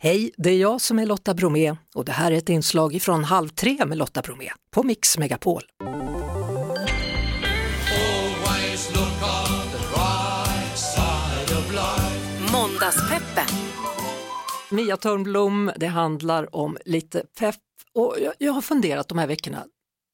Hej, det är jag som är Lotta Bromé och det här är ett inslag från Halv tre med Lotta Bromé på Mix Megapol. Måndagspeppen. Mia Törnblom, det handlar om lite pepp och jag, jag har funderat de här veckorna.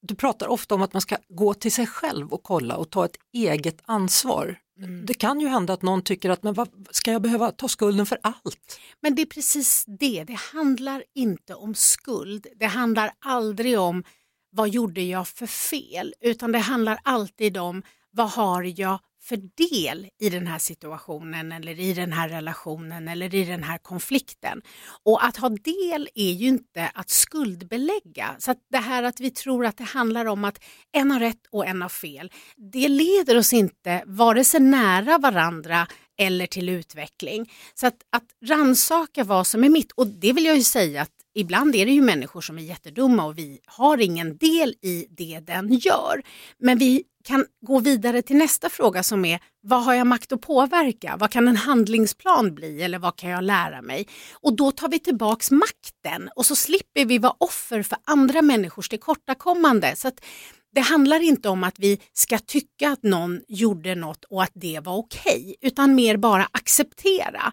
Du pratar ofta om att man ska gå till sig själv och kolla och ta ett eget ansvar. Mm. Det kan ju hända att någon tycker att men vad, ska jag behöva ta skulden för allt? Men det är precis det, det handlar inte om skuld. Det handlar aldrig om vad gjorde jag för fel, utan det handlar alltid om vad har jag för del i den här situationen eller i den här relationen eller i den här konflikten. Och att ha del är ju inte att skuldbelägga. Så att det här att vi tror att det handlar om att en har rätt och en har fel, det leder oss inte vare sig nära varandra eller till utveckling. Så att, att ransaka vad som är mitt, och det vill jag ju säga att ibland är det ju människor som är jättedumma och vi har ingen del i det den gör. Men vi kan gå vidare till nästa fråga som är vad har jag makt att påverka? Vad kan en handlingsplan bli eller vad kan jag lära mig? Och då tar vi tillbaks makten och så slipper vi vara offer för andra människors tillkortakommande. Så att det handlar inte om att vi ska tycka att någon gjorde något och att det var okej, okay, utan mer bara acceptera.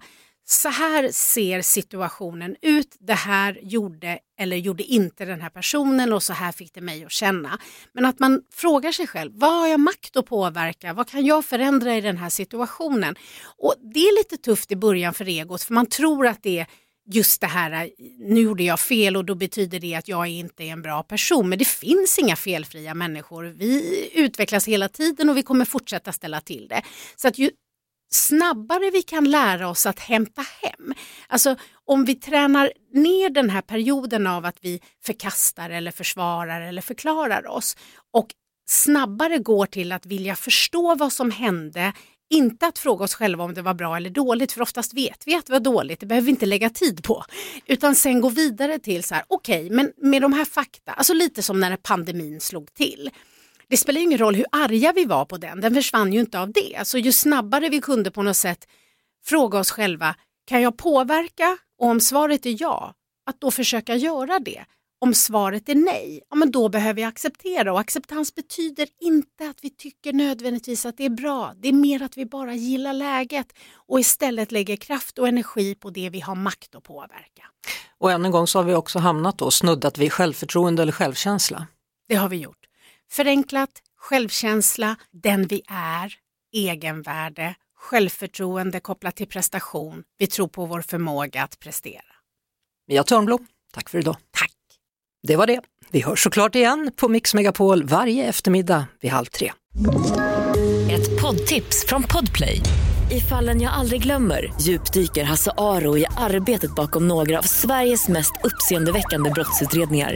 Så här ser situationen ut, det här gjorde eller gjorde inte den här personen och så här fick det mig att känna. Men att man frågar sig själv, vad har jag makt att påverka? Vad kan jag förändra i den här situationen? Och det är lite tufft i början för egot för man tror att det är just det här, nu gjorde jag fel och då betyder det att jag inte är en bra person. Men det finns inga felfria människor. Vi utvecklas hela tiden och vi kommer fortsätta ställa till det. Så att ju snabbare vi kan lära oss att hämta hem, alltså om vi tränar ner den här perioden av att vi förkastar eller försvarar eller förklarar oss och snabbare går till att vilja förstå vad som hände inte att fråga oss själva om det var bra eller dåligt, för oftast vet vi att det var dåligt, det behöver vi inte lägga tid på. Utan sen gå vidare till så här, okej, okay, men med de här fakta, alltså lite som när pandemin slog till. Det spelar ingen roll hur arga vi var på den, den försvann ju inte av det. Alltså ju snabbare vi kunde på något sätt fråga oss själva, kan jag påverka? Och om svaret är ja, att då försöka göra det. Om svaret är nej, ja, men då behöver jag acceptera och acceptans betyder inte att vi tycker nödvändigtvis att det är bra. Det är mer att vi bara gillar läget och istället lägger kraft och energi på det vi har makt att påverka. Och än en gång så har vi också hamnat och snuddat vid självförtroende eller självkänsla. Det har vi gjort. Förenklat, självkänsla, den vi är, egenvärde, självförtroende kopplat till prestation. Vi tror på vår förmåga att prestera. Mia Törnblom, tack för idag. Tack. Det var det. Vi hörs såklart igen på Mix Megapol varje eftermiddag vid halv tre. Ett poddtips från Podplay. I fallen jag aldrig glömmer djupdyker Hasse Aro i arbetet bakom några av Sveriges mest uppseendeväckande brottsutredningar